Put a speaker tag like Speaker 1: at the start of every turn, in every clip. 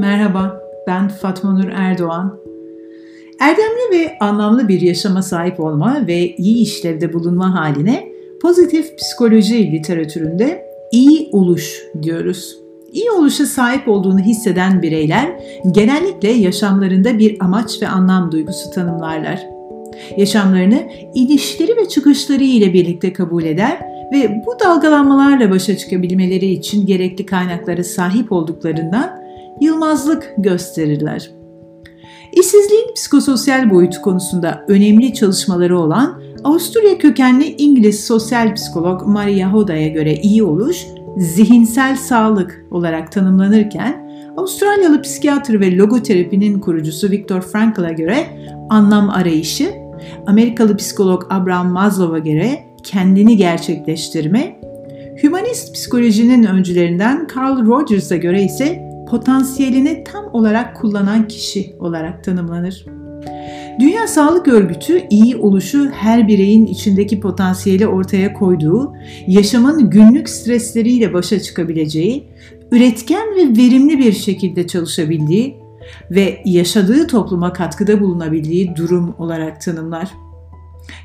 Speaker 1: Merhaba, ben Fatma Nur Erdoğan. Erdemli ve anlamlı bir yaşama sahip olma ve iyi işlevde bulunma haline pozitif psikoloji literatüründe iyi oluş diyoruz. İyi oluşa sahip olduğunu hisseden bireyler genellikle yaşamlarında bir amaç ve anlam duygusu tanımlarlar. Yaşamlarını inişleri ve çıkışları ile birlikte kabul eder ve bu dalgalanmalarla başa çıkabilmeleri için gerekli kaynaklara sahip olduklarından yılmazlık gösterirler. İşsizliğin psikososyal boyutu konusunda önemli çalışmaları olan Avusturya kökenli İngiliz sosyal psikolog Maria Hoda'ya göre iyi oluş, zihinsel sağlık olarak tanımlanırken Avustralyalı psikiyatr ve logoterapinin kurucusu Viktor Frankl'a göre anlam arayışı, Amerikalı psikolog Abraham Maslow'a göre kendini gerçekleştirme, hümanist psikolojinin öncülerinden Carl Rogers'a göre ise potansiyelini tam olarak kullanan kişi olarak tanımlanır. Dünya Sağlık Örgütü iyi oluşu her bireyin içindeki potansiyeli ortaya koyduğu, yaşamın günlük stresleriyle başa çıkabileceği, üretken ve verimli bir şekilde çalışabildiği ve yaşadığı topluma katkıda bulunabildiği durum olarak tanımlar.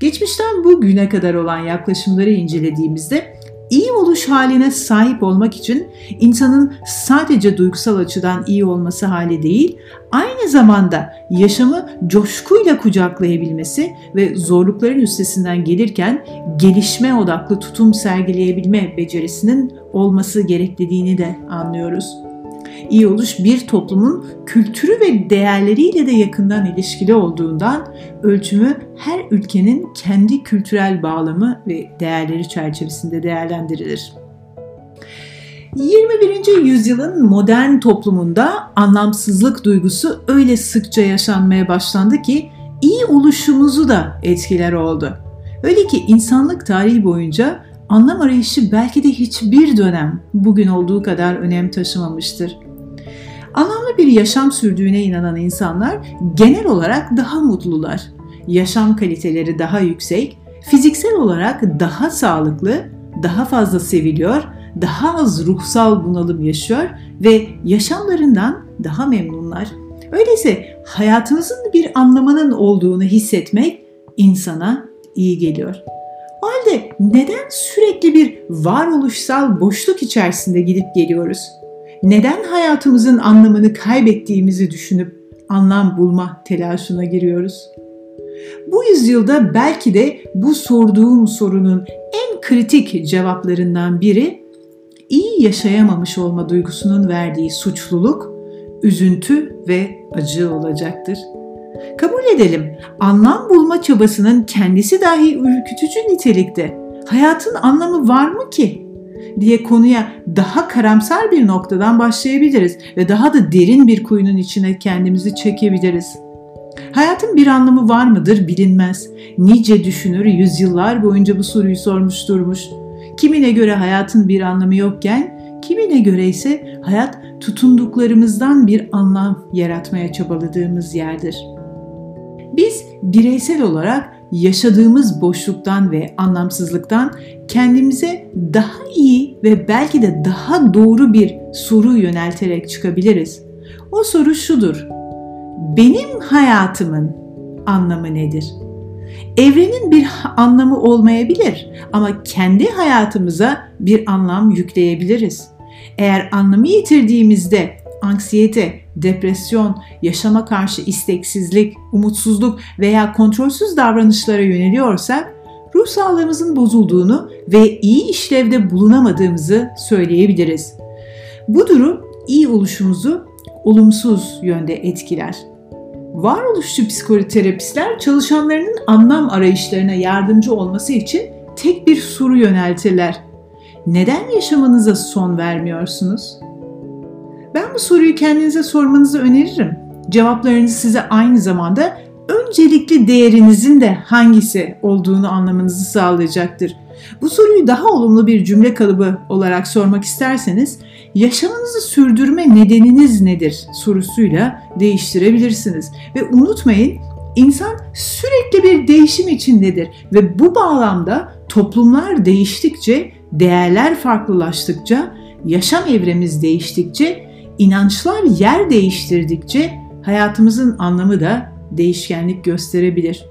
Speaker 1: Geçmişten bugüne kadar olan yaklaşımları incelediğimizde iyi oluş haline sahip olmak için insanın sadece duygusal açıdan iyi olması hali değil, aynı zamanda yaşamı coşkuyla kucaklayabilmesi ve zorlukların üstesinden gelirken gelişme odaklı tutum sergileyebilme becerisinin olması gerekliliğini de anlıyoruz. İyi oluş bir toplumun kültürü ve değerleriyle de yakından ilişkili olduğundan ölçümü her ülkenin kendi kültürel bağlamı ve değerleri çerçevesinde değerlendirilir. 21. yüzyılın modern toplumunda anlamsızlık duygusu öyle sıkça yaşanmaya başlandı ki iyi oluşumuzu da etkiler oldu. Öyle ki insanlık tarihi boyunca anlam arayışı belki de hiçbir dönem bugün olduğu kadar önem taşımamıştır. Anlamlı bir yaşam sürdüğüne inanan insanlar genel olarak daha mutlular. Yaşam kaliteleri daha yüksek, fiziksel olarak daha sağlıklı, daha fazla seviliyor, daha az ruhsal bunalım yaşıyor ve yaşamlarından daha memnunlar. Öyleyse hayatımızın bir anlamının olduğunu hissetmek insana iyi geliyor. O halde neden sürekli bir varoluşsal boşluk içerisinde gidip geliyoruz? Neden hayatımızın anlamını kaybettiğimizi düşünüp anlam bulma telaşına giriyoruz? Bu yüzyılda belki de bu sorduğum sorunun en kritik cevaplarından biri iyi yaşayamamış olma duygusunun verdiği suçluluk, üzüntü ve acı olacaktır. Kabul edelim, anlam bulma çabasının kendisi dahi ürkütücü nitelikte. Hayatın anlamı var mı ki? Diye konuya daha karamsar bir noktadan başlayabiliriz ve daha da derin bir kuyunun içine kendimizi çekebiliriz. Hayatın bir anlamı var mıdır bilinmez. Nice düşünür yüzyıllar boyunca bu soruyu sormuş durmuş. Kimine göre hayatın bir anlamı yokken, kimine göre ise hayat tutunduklarımızdan bir anlam yaratmaya çabaladığımız yerdir. Biz bireysel olarak yaşadığımız boşluktan ve anlamsızlıktan kendimize daha iyi ve belki de daha doğru bir soru yönelterek çıkabiliriz. O soru şudur. Benim hayatımın anlamı nedir? Evrenin bir anlamı olmayabilir ama kendi hayatımıza bir anlam yükleyebiliriz. Eğer anlamı yitirdiğimizde anksiyete, depresyon, yaşama karşı isteksizlik, umutsuzluk veya kontrolsüz davranışlara yöneliyorsak ruh sağlığımızın bozulduğunu ve iyi işlevde bulunamadığımızı söyleyebiliriz. Bu durum iyi oluşumuzu olumsuz yönde etkiler. Varoluşçu psikoterapistler çalışanlarının anlam arayışlarına yardımcı olması için tek bir soru yöneltirler. Neden yaşamınıza son vermiyorsunuz? Ben bu soruyu kendinize sormanızı öneririm. Cevaplarınız size aynı zamanda öncelikli değerinizin de hangisi olduğunu anlamanızı sağlayacaktır. Bu soruyu daha olumlu bir cümle kalıbı olarak sormak isterseniz yaşamınızı sürdürme nedeniniz nedir sorusuyla değiştirebilirsiniz. Ve unutmayın insan sürekli bir değişim içindedir ve bu bağlamda toplumlar değiştikçe, değerler farklılaştıkça, yaşam evremiz değiştikçe inançlar yer değiştirdikçe hayatımızın anlamı da değişkenlik gösterebilir.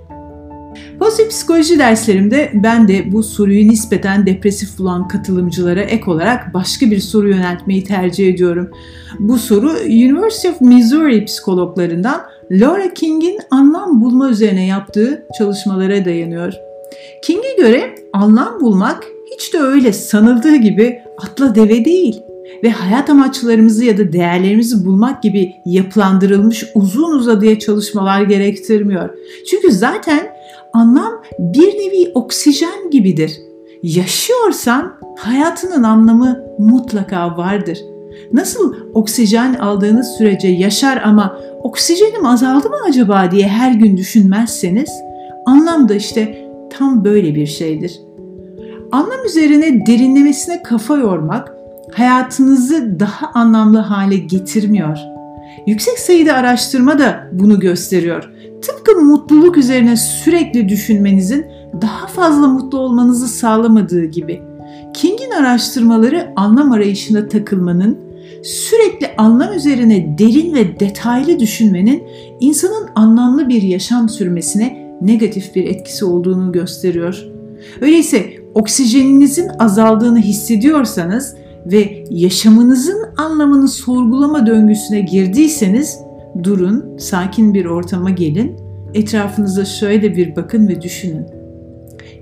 Speaker 1: Pozitif psikoloji derslerimde ben de bu soruyu nispeten depresif bulan katılımcılara ek olarak başka bir soru yöneltmeyi tercih ediyorum. Bu soru University of Missouri psikologlarından Laura King'in anlam bulma üzerine yaptığı çalışmalara dayanıyor. King'e göre anlam bulmak hiç de öyle sanıldığı gibi atla deve değil ve hayat amaçlarımızı ya da değerlerimizi bulmak gibi yapılandırılmış uzun uzadıya çalışmalar gerektirmiyor. Çünkü zaten anlam bir nevi oksijen gibidir. Yaşıyorsan hayatının anlamı mutlaka vardır. Nasıl oksijen aldığınız sürece yaşar ama oksijenim azaldı mı acaba diye her gün düşünmezseniz anlam da işte tam böyle bir şeydir. Anlam üzerine derinlemesine kafa yormak hayatınızı daha anlamlı hale getirmiyor. Yüksek sayıda araştırma da bunu gösteriyor. Tıpkı mutluluk üzerine sürekli düşünmenizin daha fazla mutlu olmanızı sağlamadığı gibi. King'in araştırmaları anlam arayışına takılmanın, sürekli anlam üzerine derin ve detaylı düşünmenin insanın anlamlı bir yaşam sürmesine negatif bir etkisi olduğunu gösteriyor. Öyleyse oksijeninizin azaldığını hissediyorsanız ve yaşamınızın anlamını sorgulama döngüsüne girdiyseniz durun, sakin bir ortama gelin, etrafınıza şöyle bir bakın ve düşünün.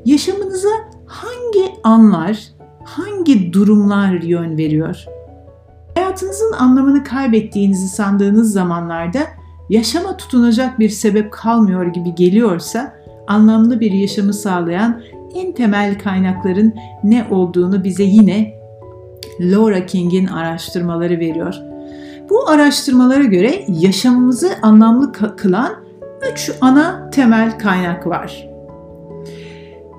Speaker 1: Yaşamınıza hangi anlar, hangi durumlar yön veriyor? Hayatınızın anlamını kaybettiğinizi sandığınız zamanlarda yaşama tutunacak bir sebep kalmıyor gibi geliyorsa anlamlı bir yaşamı sağlayan en temel kaynakların ne olduğunu bize yine Laura King'in araştırmaları veriyor. Bu araştırmalara göre yaşamımızı anlamlı kılan üç ana temel kaynak var.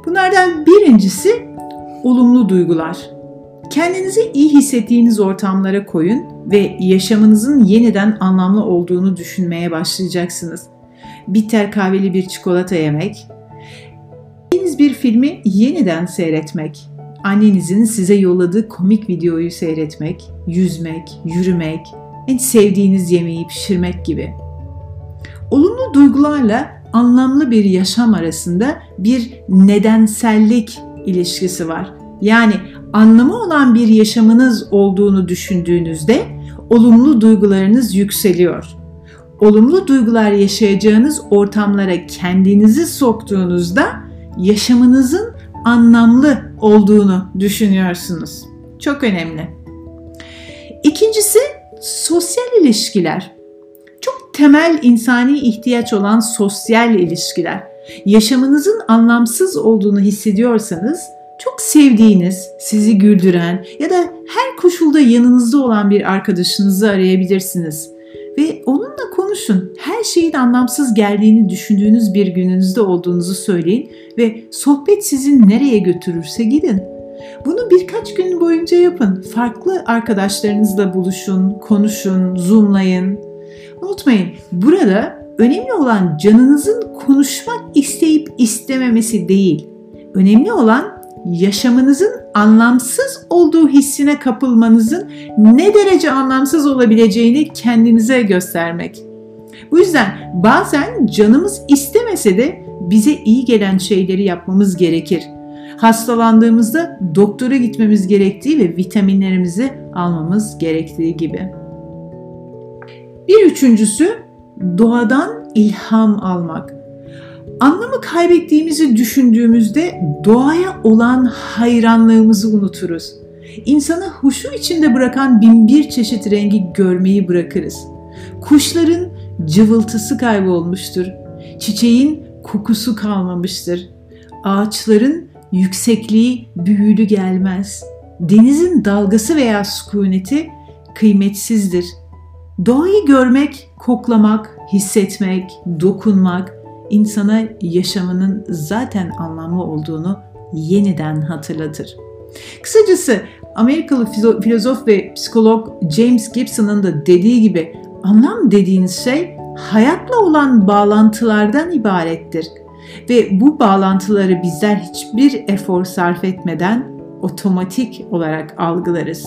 Speaker 1: Bunlardan birincisi olumlu duygular. Kendinizi iyi hissettiğiniz ortamlara koyun ve yaşamınızın yeniden anlamlı olduğunu düşünmeye başlayacaksınız. Bitter kahveli bir çikolata yemek, bir filmi yeniden seyretmek, annenizin size yolladığı komik videoyu seyretmek, yüzmek, yürümek, en sevdiğiniz yemeği pişirmek gibi. Olumlu duygularla anlamlı bir yaşam arasında bir nedensellik ilişkisi var. Yani anlamı olan bir yaşamınız olduğunu düşündüğünüzde olumlu duygularınız yükseliyor. Olumlu duygular yaşayacağınız ortamlara kendinizi soktuğunuzda yaşamınızın anlamlı olduğunu düşünüyorsunuz. Çok önemli. İkincisi sosyal ilişkiler. Çok temel insani ihtiyaç olan sosyal ilişkiler. Yaşamınızın anlamsız olduğunu hissediyorsanız çok sevdiğiniz, sizi güldüren ya da her koşulda yanınızda olan bir arkadaşınızı arayabilirsiniz. Her şeyin anlamsız geldiğini düşündüğünüz bir gününüzde olduğunuzu söyleyin ve sohbet sizi nereye götürürse gidin. Bunu birkaç gün boyunca yapın. Farklı arkadaşlarınızla buluşun, konuşun, zoomlayın. Unutmayın, burada önemli olan canınızın konuşmak isteyip istememesi değil. Önemli olan yaşamınızın anlamsız olduğu hissine kapılmanızın ne derece anlamsız olabileceğini kendinize göstermek. Bu yüzden bazen canımız istemese de bize iyi gelen şeyleri yapmamız gerekir. Hastalandığımızda doktora gitmemiz gerektiği ve vitaminlerimizi almamız gerektiği gibi. Bir üçüncüsü doğadan ilham almak. Anlamı kaybettiğimizi düşündüğümüzde doğaya olan hayranlığımızı unuturuz. İnsanı huşu içinde bırakan bin bir çeşit rengi görmeyi bırakırız. Kuşların cıvıltısı kaybolmuştur. Çiçeğin kokusu kalmamıştır. Ağaçların yüksekliği büyülü gelmez. Denizin dalgası veya sükuneti kıymetsizdir. Doğayı görmek, koklamak, hissetmek, dokunmak, insana yaşamının zaten anlamlı olduğunu yeniden hatırlatır. Kısacası Amerikalı filozof ve psikolog James Gibson'ın da dediği gibi anlam dediğiniz şey hayatla olan bağlantılardan ibarettir. Ve bu bağlantıları bizler hiçbir efor sarf etmeden otomatik olarak algılarız.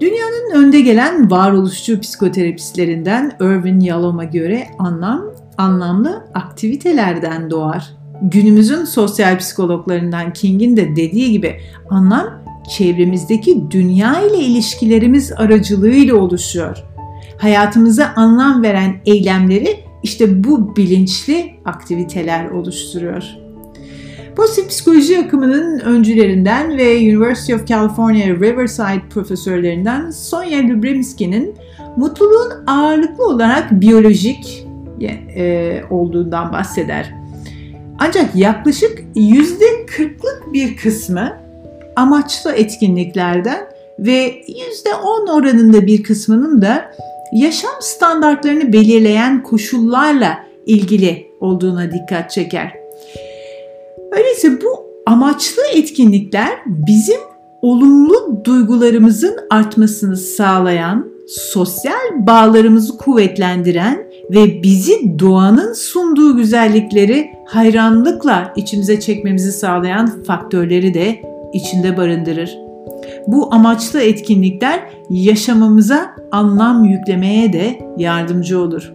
Speaker 1: Dünyanın önde gelen varoluşçu psikoterapistlerinden Irvin Yalom'a göre anlam, anlamlı aktivitelerden doğar. Günümüzün sosyal psikologlarından King'in de dediği gibi anlam çevremizdeki dünya ile ilişkilerimiz aracılığıyla oluşuyor. Hayatımıza anlam veren eylemleri işte bu bilinçli aktiviteler oluşturuyor. Pozitif psikoloji akımının öncülerinden ve University of California Riverside profesörlerinden Sonya Lubrimski'nin mutluluğun ağırlıklı olarak biyolojik e, olduğundan bahseder. Ancak yaklaşık yüzde kırklık bir kısmı amaçlı etkinliklerden ve yüzde on oranında bir kısmının da yaşam standartlarını belirleyen koşullarla ilgili olduğuna dikkat çeker. Öyleyse bu amaçlı etkinlikler bizim olumlu duygularımızın artmasını sağlayan, sosyal bağlarımızı kuvvetlendiren ve bizi doğanın sunduğu güzellikleri hayranlıkla içimize çekmemizi sağlayan faktörleri de içinde barındırır. Bu amaçlı etkinlikler yaşamamıza anlam yüklemeye de yardımcı olur.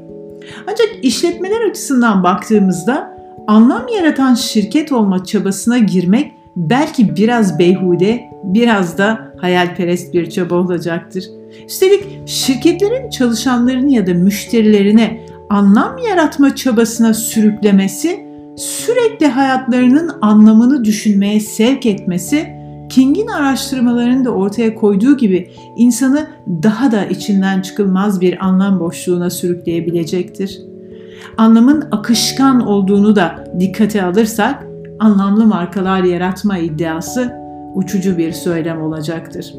Speaker 1: Ancak işletmeler açısından baktığımızda anlam yaratan şirket olma çabasına girmek belki biraz beyhude, biraz da hayalperest bir çaba olacaktır. Üstelik şirketlerin çalışanlarını ya da müşterilerine anlam yaratma çabasına sürüklemesi, sürekli hayatlarının anlamını düşünmeye sevk etmesi, King'in araştırmalarında ortaya koyduğu gibi insanı daha da içinden çıkılmaz bir anlam boşluğuna sürükleyebilecektir. Anlamın akışkan olduğunu da dikkate alırsak, anlamlı markalar yaratma iddiası uçucu bir söylem olacaktır.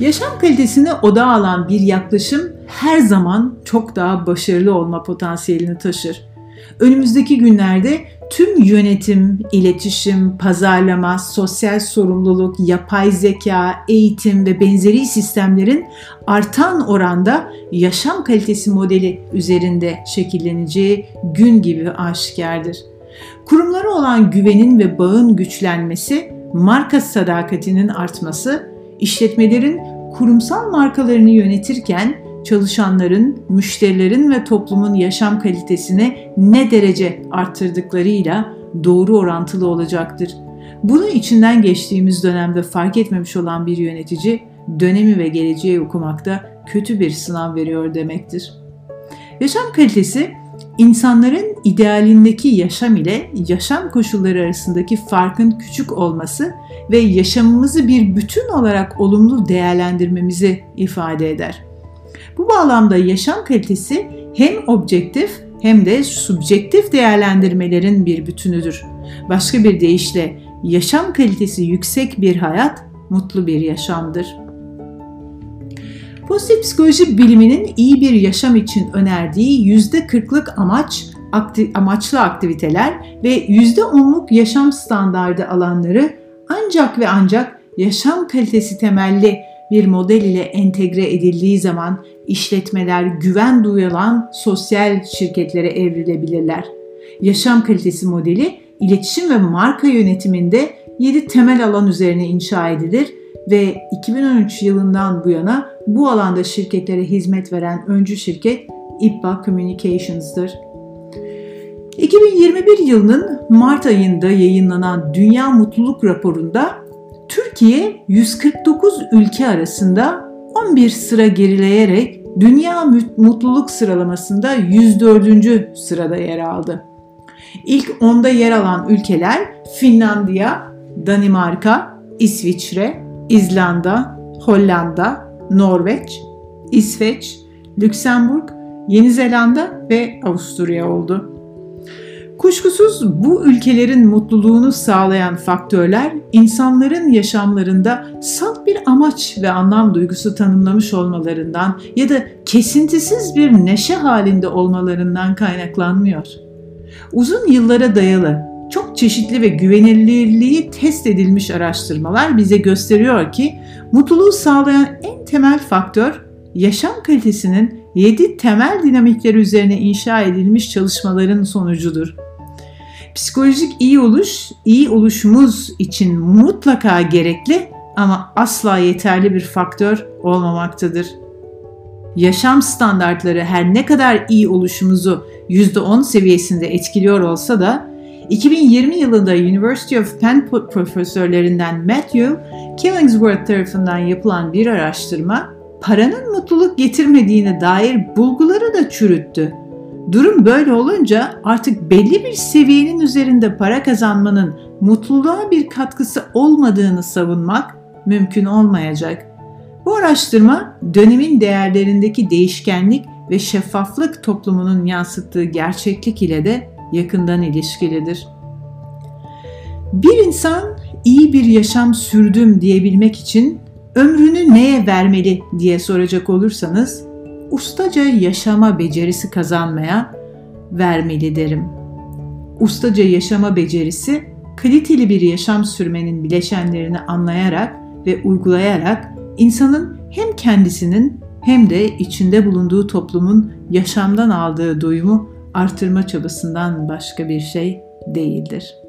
Speaker 1: Yaşam kalitesini odağa alan bir yaklaşım her zaman çok daha başarılı olma potansiyelini taşır. Önümüzdeki günlerde tüm yönetim, iletişim, pazarlama, sosyal sorumluluk, yapay zeka, eğitim ve benzeri sistemlerin artan oranda yaşam kalitesi modeli üzerinde şekilleneceği gün gibi aşikardır. Kurumlara olan güvenin ve bağın güçlenmesi, marka sadakatinin artması, işletmelerin kurumsal markalarını yönetirken çalışanların, müşterilerin ve toplumun yaşam kalitesini ne derece arttırdıklarıyla doğru orantılı olacaktır. Bunu içinden geçtiğimiz dönemde fark etmemiş olan bir yönetici dönemi ve geleceği okumakta kötü bir sınav veriyor demektir. Yaşam kalitesi insanların idealindeki yaşam ile yaşam koşulları arasındaki farkın küçük olması ve yaşamımızı bir bütün olarak olumlu değerlendirmemizi ifade eder. Bu bağlamda yaşam kalitesi hem objektif hem de subjektif değerlendirmelerin bir bütünüdür. Başka bir deyişle yaşam kalitesi yüksek bir hayat mutlu bir yaşamdır. Pozitif psikoloji biliminin iyi bir yaşam için önerdiği %40'lık amaç akti, amaçlı aktiviteler ve %10'luk yaşam standardı alanları ancak ve ancak yaşam kalitesi temelli bir model ile entegre edildiği zaman işletmeler güven duyulan sosyal şirketlere evrilebilirler. Yaşam kalitesi modeli iletişim ve marka yönetiminde 7 temel alan üzerine inşa edilir ve 2013 yılından bu yana bu alanda şirketlere hizmet veren öncü şirket IPA Communications'dır. 2021 yılının Mart ayında yayınlanan Dünya Mutluluk Raporu'nda Türkiye 149 ülke arasında 11 sıra gerileyerek Dünya Mutluluk sıralamasında 104. sırada yer aldı. İlk 10'da yer alan ülkeler Finlandiya, Danimarka, İsviçre, İzlanda, Hollanda, Norveç, İsveç, Lüksemburg, Yeni Zelanda ve Avusturya oldu. Kuşkusuz bu ülkelerin mutluluğunu sağlayan faktörler insanların yaşamlarında salt bir amaç ve anlam duygusu tanımlamış olmalarından ya da kesintisiz bir neşe halinde olmalarından kaynaklanmıyor. Uzun yıllara dayalı çok çeşitli ve güvenilirliği test edilmiş araştırmalar bize gösteriyor ki mutluluğu sağlayan en temel faktör yaşam kalitesinin 7 temel dinamikleri üzerine inşa edilmiş çalışmaların sonucudur. Psikolojik iyi oluş, iyi oluşumuz için mutlaka gerekli ama asla yeterli bir faktör olmamaktadır. Yaşam standartları her ne kadar iyi oluşumuzu %10 seviyesinde etkiliyor olsa da 2020 yılında University of Penn profesörlerinden Matthew Killingsworth tarafından yapılan bir araştırma paranın mutluluk getirmediğine dair bulguları da çürüttü. Durum böyle olunca artık belli bir seviyenin üzerinde para kazanmanın mutluluğa bir katkısı olmadığını savunmak mümkün olmayacak. Bu araştırma dönemin değerlerindeki değişkenlik ve şeffaflık toplumunun yansıttığı gerçeklik ile de yakından ilişkilidir. Bir insan iyi bir yaşam sürdüm diyebilmek için ömrünü neye vermeli diye soracak olursanız ustaca yaşama becerisi kazanmaya vermeli derim. Ustaca yaşama becerisi kaliteli bir yaşam sürmenin bileşenlerini anlayarak ve uygulayarak insanın hem kendisinin hem de içinde bulunduğu toplumun yaşamdan aldığı doyumu artırma çabasından başka bir şey değildir.